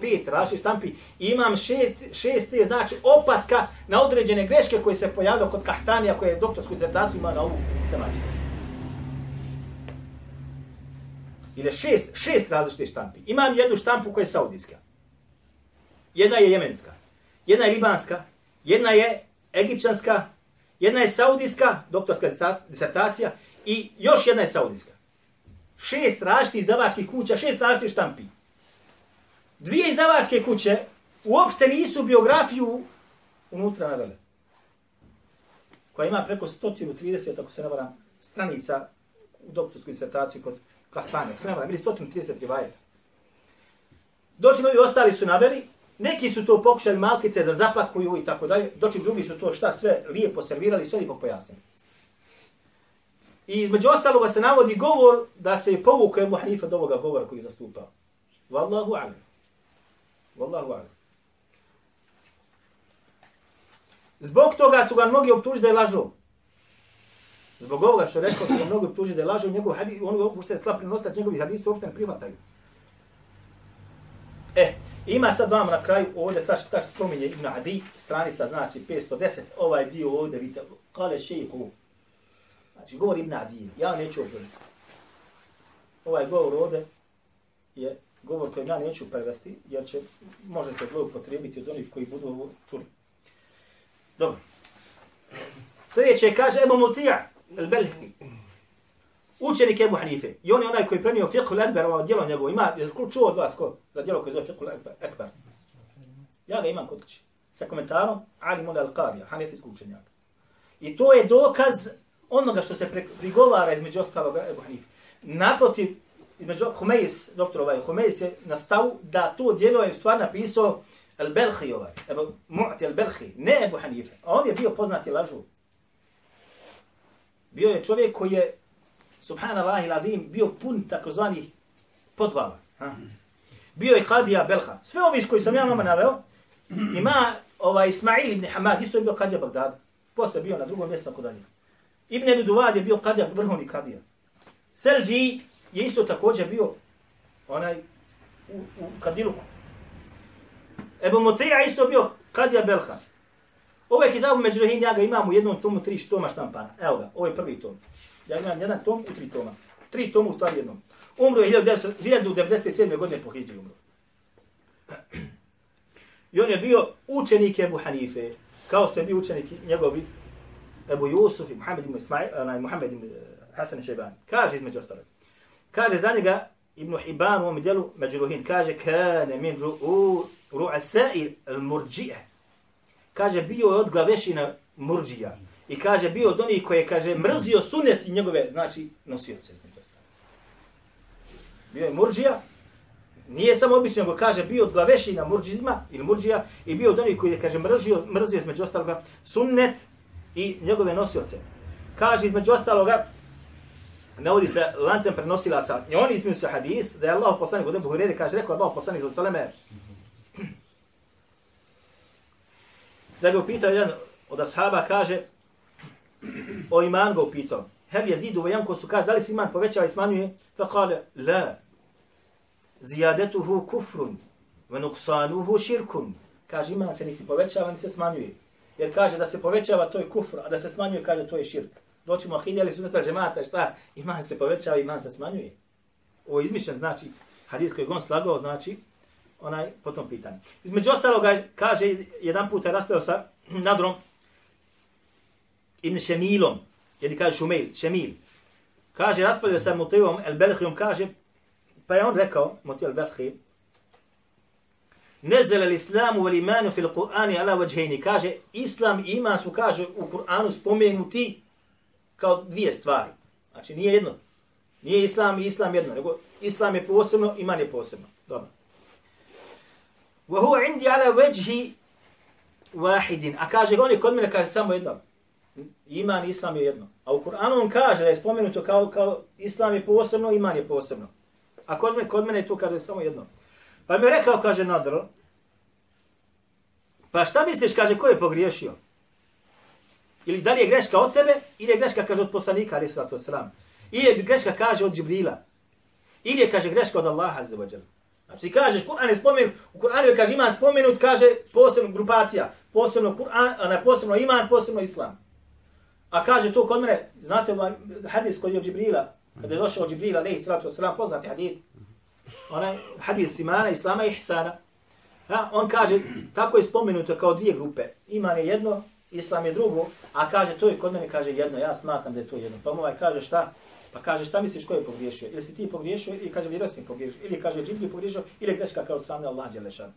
Pet različitih štampi. Imam šest, šest te, znači, opaska na određene greške koje se pojavljaju kod Kahtanija, koje je doktorsku izretaciju ima na ovu tematiku. Ili šest, šest različite štampi. Imam jednu štampu koja je saudijska. Jedna je jemenska. Jedna je libanska. Jedna je egipćanska. Jedna je saudijska, doktorska disertacija. I još jedna je saudijska. Šest različitih izdavačkih kuća, šest različitih štampi. Dvije izdavačke kuće uopšte nisu biografiju unutra navele. Koja ima preko 130, ako se ne varam, stranica u doktorskoj disertaciji kod Kahtani, sve nema, bili 130 rivajeta. Doći ovi ostali su naveli, neki su to pokušali malkice da zapakuju i tako dalje, doći drugi su to šta sve lijepo servirali, sve lijepo pojasnili. I između ostaloga se navodi govor da se je povukao Ebu Hanifa do ovoga govora koji je zastupao. Wallahu alim. Wallahu alim. Zbog toga su ga mnogi optužili da je lažov. Zbog ovoga što je rekao, se mnogo tuži da je lažu njegov hadis, on ga uopšte slab prenosač njegovih hadisa, uopšte ne prihvataju. E, ima sad vam na kraju ovdje, sad šta spominje Ibn Adi, stranica znači 510, ovaj dio ovdje, vidite, kale šejihu. Znači, govori Ibn Adi, ja neću oprevesti. Ovaj govor ovdje je govor koji ja neću prevesti, jer će, može se zloupotrijebiti od onih koji budu ovo čuli. Dobro. Sljedeće kaže Ebu Mutija, Al-Belhi. učenik Ebu Hanife. I on je onaj koji premio fiqhu l-Ekber, ovo djelo njegovo. Ima, je li čuo od vas ko? Za djelo koje zove fiqhu l-Ekber. Ja ga imam kod kući. Sa komentarom, Ali Mula al-Qarija, hanefijskog učenjaka. I to je dokaz onoga što se prigovara između ostalog Ebu Hanife. Naprotiv, između Humejs, doktor ovaj, Humejs je na stavu da to djelo je stvar napisao al-Belhi ovaj, Ebu Mu'ti al-Belhi, ne Ebu Hanife. A on je bio poznati lažu. Bio je čovjek koji je, subhanallahi ladim, bio pun takozvanih podvala. Ha? Bio je Kadija Belha. Sve ovi koji sam ja vama naveo, ima ovaj Ismail ibn Hamad, isto je bio Kadija Bagdad. Posle bio na drugom mjestu, tako dalje. Ibn Abi Duvad je bio Kadija, vrhovni Kadija. Selđi je isto također bio onaj u, u Kadiluku. Ebu Mutija isto bio Kadija Belha. Ovaj kitab Međurehin, ja ga imam u jednom tomu tri toma štampana. Evo ga, ovo je prvi tom. Ja imam jedan tom u tri toma. Tri toma u stvari jednom. Umro je 1997. godine po Hidži umro. I on je bio učenik Ebu Hanife, kao što je bio učenik njegovi Ebu Jusuf i Muhammed ibn Ismail, uh, Muhammed ibn eh, Hasan Šeban. Kaže između ostalog. Kaže za njega Ibn Hibban u ovom dijelu Međuruhin, kaže kane min ru'u ru'asai al-murđi'e kaže bio je od glavešina murđija. I kaže bio od onih koje kaže mrzio sunet i njegove, znači nosioce. Bio je murđija, nije samo obično, nego kaže bio od glavešina murđizma ili murđija i bio od onih koji je kaže mrzio, mrzio između ostaloga sunnet i njegove nosioce. Kaže između ostaloga, navodi se lancem prenosilaca, i oni izmislio se hadis, da je Allah poslanik od Ebu Hurere, kaže, rekao Allah poslanik od Saleme, da ga upitao jedan od ashaba, kaže, o iman ga upitao. Hel je zidu vajan ko su kaže, da li se iman povećava i smanjuje? Fa kale, la. Zijadetuhu kufrun, ve nuksanuhu širkun. Kaže, iman se niti povećava, ni se smanjuje. Jer kaže da se povećava, to je kufr, a da se smanjuje, kaže, to je širk. Doćemo ahide, ali sunetra džemata, šta? Iman se povećava, iman se smanjuje. Ovo je izmišljen, znači, hadis koji on slagao, znači, onaj po tom pitanju. Između ostaloga kaže jedan puta raspravio sa Nadrom Ibn Šemilom, jer kaže Šumil, Šemil. Kaže, raspravio sa Mutivom El Belhijom, kaže, pa je on rekao, Mutiv El Belhij, Nezel al islamu wal imanu fil Qur'ani ala vajhejni. Kaže islam i iman su kaže u Kur'anu spomenuti kao dvije stvari. Znači nije jedno. Nije islam i islam jedno, nego islam je posebno, iman je posebno. Dobro. Wa huwa indi ala wajhi wahidin. A kaže on je kod mene kaže samo jedno. Iman i islam je jedno. A u Kur'anu on kaže da je spomenuto kao, kao islam je posebno, iman je posebno. A kod mene, kod mene je to kaže samo jedno. Pa mi je rekao, kaže Nadro pa šta misliš, kaže, ko je pogriješio? Ili da li je greška od tebe, ili je greška, kaže, od poslanika, ali sallatu wasalam. Ili je greška, kaže, od Džibrila. Ili je, kaže, greška od Allaha, za vađala. Znači kažeš, Kur'an je spomenut, u Kur'anu je kaže ima spomenut, kaže posebno grupacija, posebno Kur'an, na posebno iman, posebno islam. A kaže to kod mene, znate ovaj hadis koji je od Džibrila, kada je došao od Džibrila, alaihi sallatu wasalam, poznati hadis, onaj hadis imana, islama i ihsana. Ha, on kaže, tako je spomenuto kao dvije grupe. Iman je jedno, islam je drugo, a kaže, to je kod mene, kaže jedno, ja smatram da je to jedno. Pa mu ovaj kaže šta? Pa kaže, šta misliš ko je pogriješio? Ili si ti pogriješio, ili kaže, vjerosnik pogriješio, ili kaže, džibli pogriješio, ili je greška kao strane Allah Đelešan.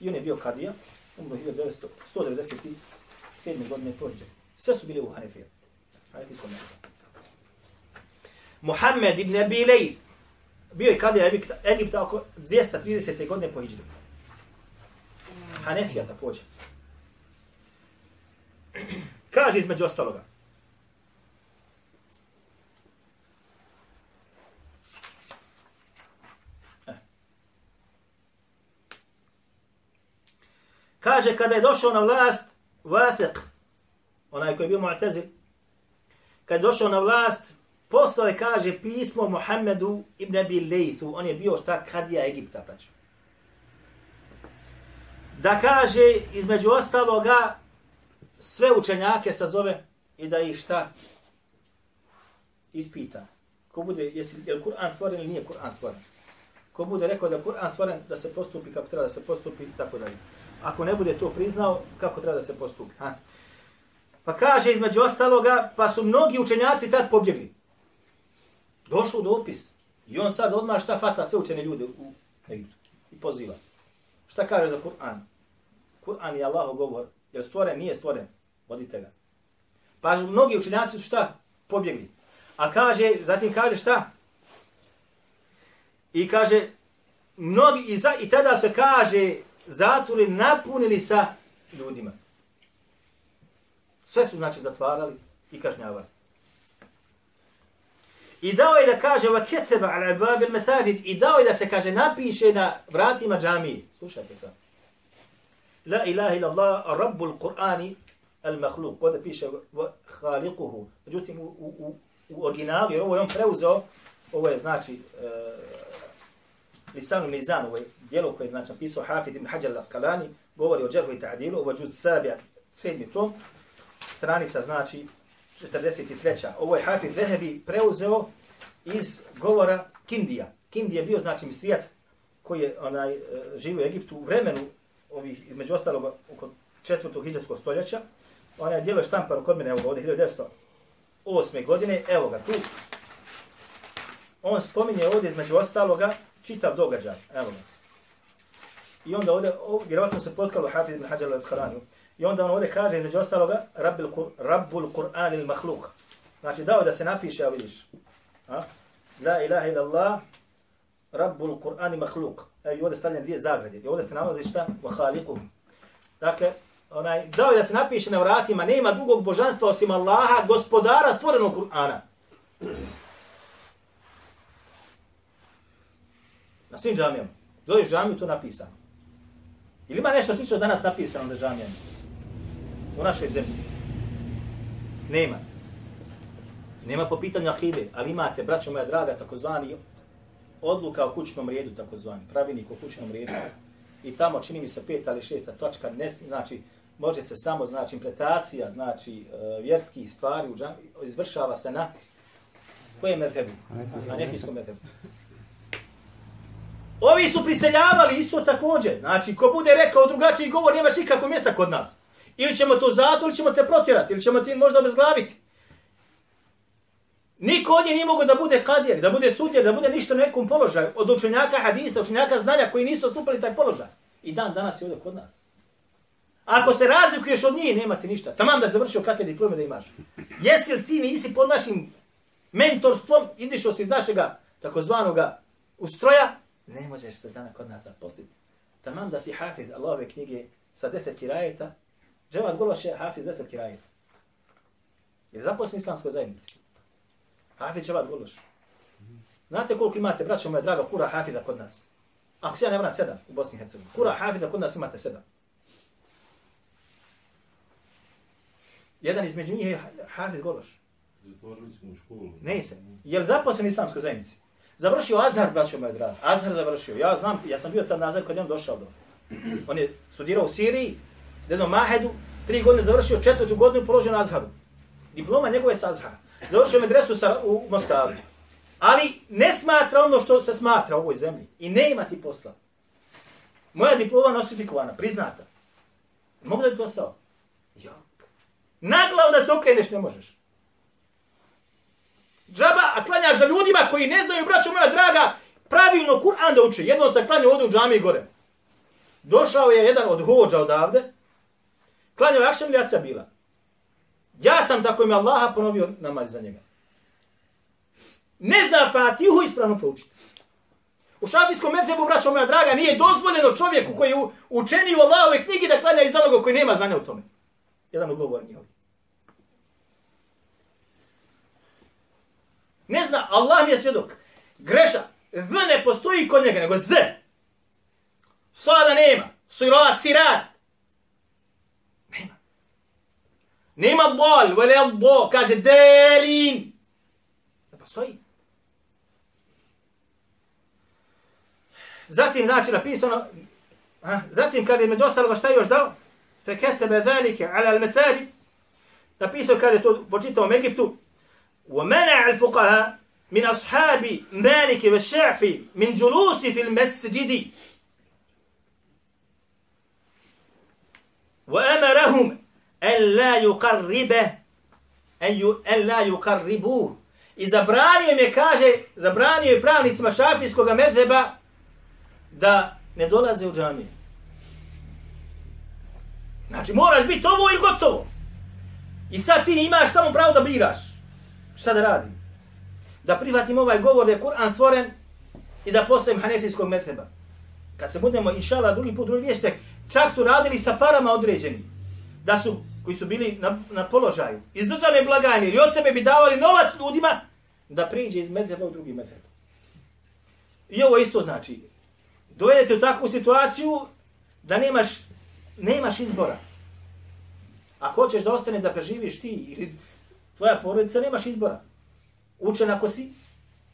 I on je bio kadija, umro 1997. godine pođe. Sve su bili u Hanefiju. Hanefijskom Muhammed ibn Abilej bio je kadija Egipta, Egipta oko 230. godine po Hidžri. Hanefija također. Kaže između ostaloga. Kaže, kada je došao na vlast, Vafiq, onaj koji je bio Mu'tazil, kad je došao na vlast, poslao je, kaže, pismo Muhammedu ibn Abi Lejthu, on je bio šta kadija Egipta, praću. Da kaže, između ostaloga, sve učenjake sazove i da ih šta ispita. Ko bude, jesi, je li Kur'an stvoren ili nije Kur'an stvoren? Ko bude rekao da je Kur'an stvoren, da se postupi kako treba da se postupi, tako dalje. Ako ne bude to priznao, kako treba da se postupi? Ha? Pa kaže između ostaloga, pa su mnogi učenjaci tad pobjegli. Došao do opis. I on sad odmah šta fata sve učene ljude u Egiptu. I poziva. Šta kaže za Kur'an? Kur'an je Allahov govor. Je stvoren? Nije stvoren. Vodite ga. Pa mnogi učenjaci su šta? Pobjegli. A kaže, zatim kaže šta? I kaže, mnogi, i, za, i tada se kaže, zatvore napunili sa ljudima. Sve su znači zatvarali i kažnjavali. I dao je da kaže wa keteba ala bab al masajid i dao je da se kaže napiše na vratima džamije. Slušajte sad. La ilaha illa Allah rabbul Qur'ani al makhluq. Kod piše khaliquhu. Međutim u, u, u, u originalu, jer ovo je on preuzeo, ovo je znači uh, Lisanu Mizan, ovo je dijelo koje je znači napisao Hafid ibn Hajar al-Askalani, govori o džerhu i ta'dilu, ovo je džuz sabija, sedmi tom, stranica znači 43. Ovo je Hafid Vehebi preuzeo iz govora Kindija. Kindi je bio znači mistrijac koji je onaj, e, živio u Egiptu u vremenu ovih, između ostalog, oko četvrtog hiđarskog stoljeća. Ona je dijelo štampar kod mene, evo ga, ovdje 1908. godine, evo ga tu. On spominje ovdje između ostaloga čitav događaj, evo ga. I onda ovdje, ovdje vjerovatno se potkalo Hafiz ibn Hajar al-Asqalani. I onda on ovdje kaže, između ostaloga, Rabbul, Kur, Rabbul Kur'an il Mahluk. Znači, dao da se napiše, a vidiš. A? La ilaha illallah, Rabbul Kur'an il Mahluk. E, I ovdje stavljene dvije zagrade. I ovdje se nalazi šta? Wa khaliqu. Dakle, onaj, dao da se napiše na vratima, nema drugog božanstva osim Allaha, gospodara stvorenog Kur'ana. Na svim džamijama. Dođeš džamiju, to napisano. Ili ima nešto slično danas napisano na džamijama? u našoj zemlji. Nema. Nema po pitanju akide, ali imate, braćo moja draga, takozvani odluka o kućnom redu, takozvani, pravilnik o kućnom redu. I tamo čini mi se peta ili šesta točka, ne, znači, može se samo, znači, impletacija, znači, uh, vjerskih stvari u džam, izvršava se na kojem medhebu? Na nefijskom medhebu. Ovi su priseljavali isto također. Znači, ko bude rekao drugačiji govor, nemaš nikako mjesta kod nas. Ili ćemo to zato, ili ćemo te protjerati, ili ćemo ti možda bezglaviti. Niko od njih nije mogo da bude kadjer, da bude sudjer, da bude ništa na nekom položaju. Od učenjaka hadista, učenjaka znanja koji nisu ostupili taj položaj. I dan danas je ovdje kod nas. Ako se razlikuješ od njih, nema ti ništa. Tamam da završio kakve diplome da imaš. Jesi li ti nisi pod našim mentorstvom, izišao si iz našega takozvanoga ustroja, ne možeš se zana kod nas da posliti. Tamam da si hafiz Allahove knjige sa deset kirajeta, Dževat Gološ je Hafiz deset kirajeta. Je zaposlen islamskoj zajednici. Hafiz Dževat Gološ. Znate koliko imate, braćo moja draga, kura Hafiza kod nas? Ako se ja ne vram sedam u Bosni i Hercegovini. Kura Hafiza kod nas imate sedam. Jedan između njih je Hafiz Gološ. Zatvorili smo u školu. Ne se. Je li zaposlen islamskoj zajednici? Završio Azhar, braćo moja draga. Azhar završio. Ja znam, ja sam bio tad nazad kad je on došao do. On je studirao u Siriji, jednom mahedu, tri godine završio, četvrtu godinu položio na Azharu. Diploma njegove sa Azhara. Završio medresu sa, u Mostavu. Ali ne smatra ono što se smatra u ovoj zemlji. I ne ima ti posla. Moja diploma nostrifikovana, priznata. Mogu da bi posao? Jok. Naglav da se okreneš ne možeš. Džaba, a klanjaš za ljudima koji ne znaju, braćo moja draga, pravilno Kur'an da uče. Jednom sam klanio ovdje u džami gore. Došao je jedan od hođa odavde, Klanjao je ili bila? Ja sam tako ime Allaha ponovio namaz za njega. Ne zna Fatihu ispravno proučiti. U šafijskom medhebu, braćo moja draga, nije dozvoljeno čovjeku koji učeni u Allahove knjigi da klanja iz onoga koji nema znanja u tome. Jedan ugovor njihovi. Ne zna, Allah mi je svjedok. Greša. V ne postoji kod njega, nego Z. Sada nema. Sirat, sirat. Nema Nema bol, vele bo, kaže delin. Ne postoji. Zatim, znači, napisano, a, zatim, kada je među ostaloga šta je još dao? Feketebe dhalike ala al-mesađi. Napisao kada je to počitao u Egiptu. ومنع الفقهاء من أصحاب مالك والشافعي من جلوس في المسجد وأمرهم أن لا يقربه أن لا يقربوه I zabranio je, kaže, zabranio je pravnicima šafijskog medheba da ne dolaze u džamiju. Znači, moraš biti ovo ili gotovo. I sad ti imaš samo pravo da biraš. Šta da radim? Da prihvatim ovaj govor da je Kur'an stvoren i da postojim hanefijskog medheba. Kad se budemo, inšala, drugi put, drugi vještek, čak su radili sa parama određeni. Da su, koji su bili na, na položaju, iz državne blagajne ili od sebe bi davali novac ljudima da priđe iz medheba u drugi medheb. I ovo isto znači, dovedete u takvu situaciju da nemaš, nemaš izbora. Ako hoćeš da ostane da preživiš ti ili tvoja porodica, nemaš izbora. Učen ako si,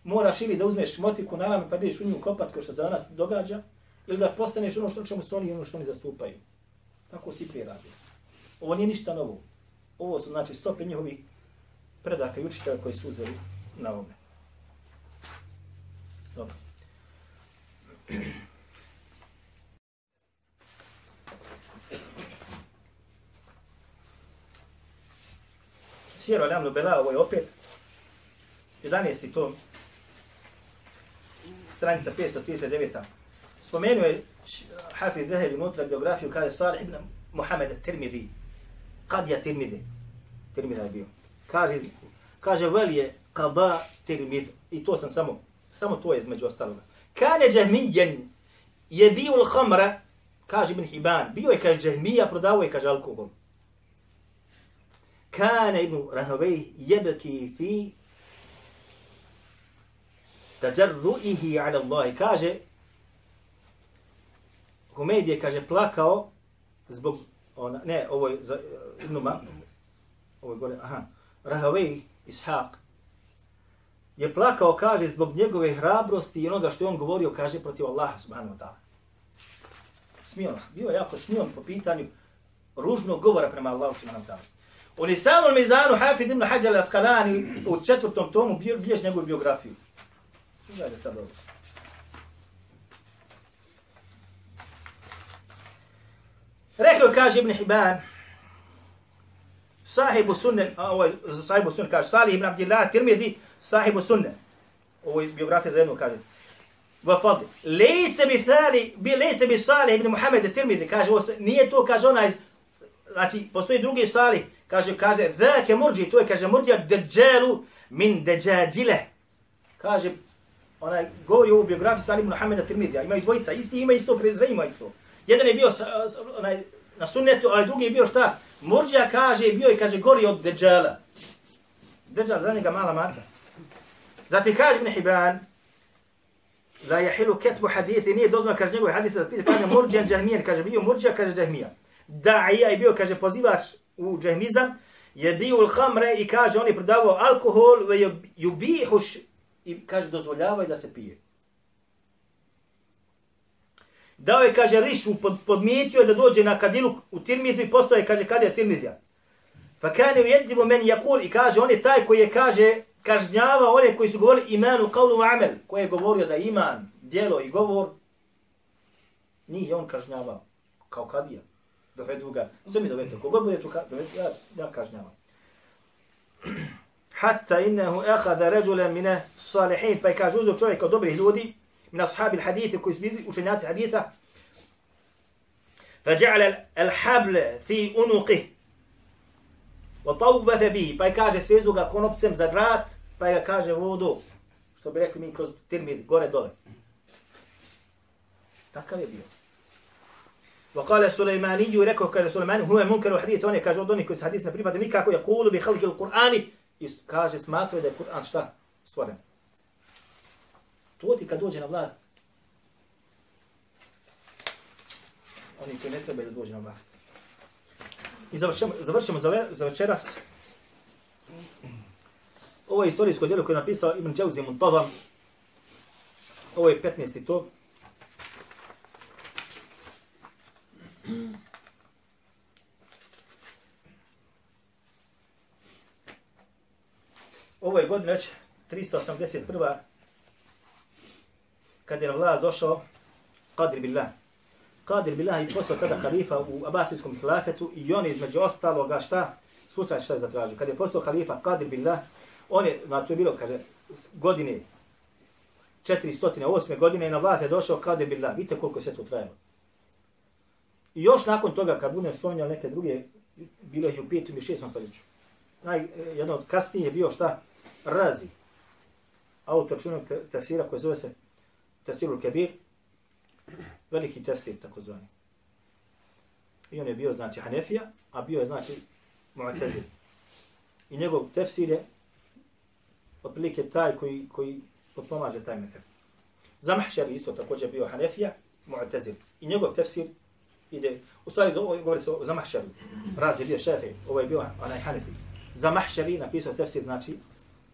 moraš ili da uzmeš motiku na rame pa ideš u nju kopat kao što se danas događa, ili da postaneš ono što čemu su oni ono što oni zastupaju. Tako si prije radi. Ovo nije ništa novo. Ovo su znači stope njihovi predaka i učitelja koji su uzeli na ovome. Dobro. Sjeru Alamnu Bela, ovo je opet 11. tom, stranica 539. Spomenuo je Hafid Dehel unutra biografiju kaže Salih ibn Muhammed Tirmidhi. Kad je Tirmidhi? Tirmidhi je bio. Kaže, kaže vel je kada Tirmidhi. I to sam samo, samo to je između ostaloga. Kane džahmijen je bio l-khamra, kaže Ibn Hiban, bio je kaže džahmija, prodavao je kaže alkohol. Kane Ibn Rahavej jebeki fi tađarruihi ala Allahi. Kaže, Humeid je, kaže, plakao zbog, ona, ne, ovo je za, Ibn ovo je gore, aha, Rahavej, Ishaq, je plakao, kaže, zbog njegove hrabrosti i onoga što je on govorio, kaže, protiv Allaha subhanahu wa ta'ala. Smijonost. Bio je jako smijon po pitanju ružnog govora prema Allahu subhanahu wa ta'ala. U Nisamul Mizanu, Hafid ibn Hajar al-Asqalani, u četvrtom tomu, bilješ njegovu biografiju. Slušajte sad ovo. Rekao kaže Ibn Hibban, sahibu sunne, ovo je sahibu sunne, kaže Salih ibn Abdillah Tirmidhi, sahibu sunne. Ovo je biografija za jednu, kaže. Vafad, lejse bi thali, bi lejse bi Salih ibn Muhammed Tirmidhi, kaže, ovo nije to, kaže onaj, znači, postoji drugi Salih, kaže, kaže, dheke murđi, to je, kaže, murđa deđelu min deđađile. Kaže, onaj, govori o biografiji Salih Muhammeda Tirmidija, imaju dvojica, isti ima isto, prezve ima isto. Jedan je bio sa, onaj, na sunnetu, a drugi je bio šta? Murđija kaže, bio i kaže, gori od deđala. Dejjal za njega mala maca. Zatim kaže Ibn Hibban, la jahilu ketbu hadithi, nije dozvan, kaže njegove hadise, da pita, kaže Murđijan Džahmijan, kaže bio Murđija, kaže džahmijan. Da'ija i bio, kaže, pozivač u džehmizam, je bio u Hamre i kaže, on je prodavao alkohol, ve jubihuš, i kaže, dozvoljavaju da se pije. Dao je, kaže, rišu, pod, podmijetio da dođe na kadilu u Tirmidu i postoje, kaže, kad je Tirmizija. Pa kane u jednivu meni jakul i kaže, on je taj koji je, kaže, kažnjava one koji su govorili imanu qawlu amel, koji je govorio da iman, djelo i govor, nije on kažnjavao, kao kadija. Dovedu ga, sve mi dovedu, kogod bude tu, dovedu, ja, ja kažnjavam. Hatta innehu ehada ređule mine salihin, pa je kaže, uzeo čovjek od dobrih ljudi, من أصحاب الحديث كويس بيدي وشناس حديثة فجعل الحبل في أنقه وطوبث به pa je kaže svezu ga konopcem za vrat pa ga kaže vodu što bi rekli mi kroz tirmid gore dole takav je bio وقال سليماني rekao kaže Sulejmani huwa munkar wa hadith on je kaže od onih koji se hadis ne prihvate nikako je kulu bi khalqi al-Qur'ani kaže smatraju da je Kur'an šta stvoren To ti kad dođe na vlast, oni koji ne trebaju da dođe na vlast. I završimo, završimo za, ve- za večeras. Ovo je istorijsko djelo koje je napisao Ibn Džauzi Muntazam. Ovo je 15. tom. Ovo je godina već 381. Kad je na vlast došao Qadir Billah. Qadir Billah je poslao tada halifa u Abasijskom hilafetu i on je između ostaloga šta? Slučaj šta je zatražio. Kad je poslao halifa Qadir Billah, on je, znači je bilo, kaže, godine 408. godine i na vlast je došao Qadir Billah. Vidite koliko se to trajalo. I još nakon toga, kad budem spominjao neke druge, bilo je u petom i šestom stoljeću. Naj, e, jedno od kasnije je bio šta? Razi. Autor čunog tefsira koji zove se Tefsirul Kebir, veliki tefsir takozvani. I on je bio znači Hanefija, a bio je znači Mu'tazil. I njegov tefsir je otprilike taj koji koji potpomaže taj metar. Zamahšari isto također bio Hanefija, Mu'tazil. I njegov tefsir ide, u stvari ovo govori se o Zamahšaru. razi bio šefe, ovo je bio onaj Hanefi. Zamahšari napisao tefsir znači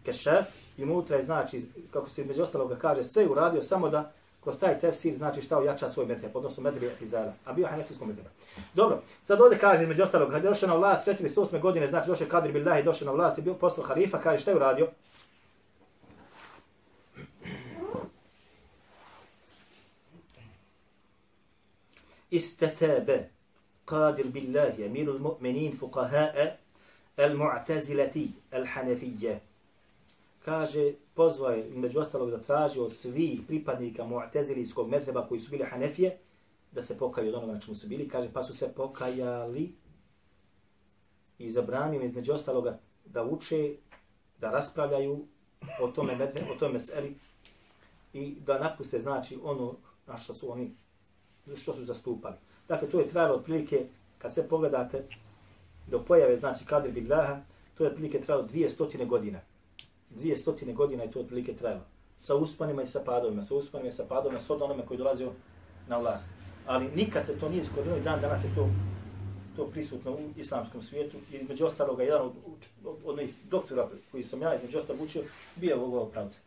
kešef i unutra je znači, kako se među ostaloga kaže, sve uradio samo da kroz taj tefsir znači šta ojača svoj medheb, odnosno medheb Etizala, a bio hanefijskom medheba. Dobro, sad ovdje kaže između ostalog, kada je došao na vlast 408. godine, znači došao Kadir Billahi, došao na vlast i bio postao halifa, kaže šta je uradio? استتاب قادر بالله يمير المؤمنين فقهاء المعتزله الحنفيه كاجي позва između ostalog da traži od svih pripadnika mu'tazilskog mezheba koji su bili hanefije da se pokaju od onoga što su bili. Kaže pa su se pokajali i zabranio im između ostaloga da uče da raspravljaju o tome o tome i da napuste znači ono na što su oni što su zastupali. Dakle, to je trajalo otprilike, kad se pogledate, do pojave, znači, Kadir Billaha, to je otprilike trajalo dvije stotine godina dvije stotine godina je to otprilike trajalo. Sa uspanima i sa padovima, sa uspanima i sa padovima, s onome koji dolazio na vlast. Ali nikad se to nije iskorilo i dan danas je to to prisutno u islamskom svijetu. I između ostaloga, jedan od, od, od onih doktora koji sam ja između ostalog učio, bio u ovog pravca.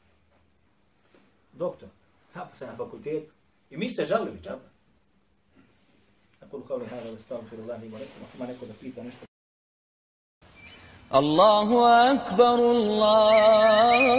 Doktor, zaposlen na fakultetu. I mi se žalili, čapa. أقول قولي هذا وأستغفر الله لي ولكم. وما لكم فيه نشكر. الله أكبر الله.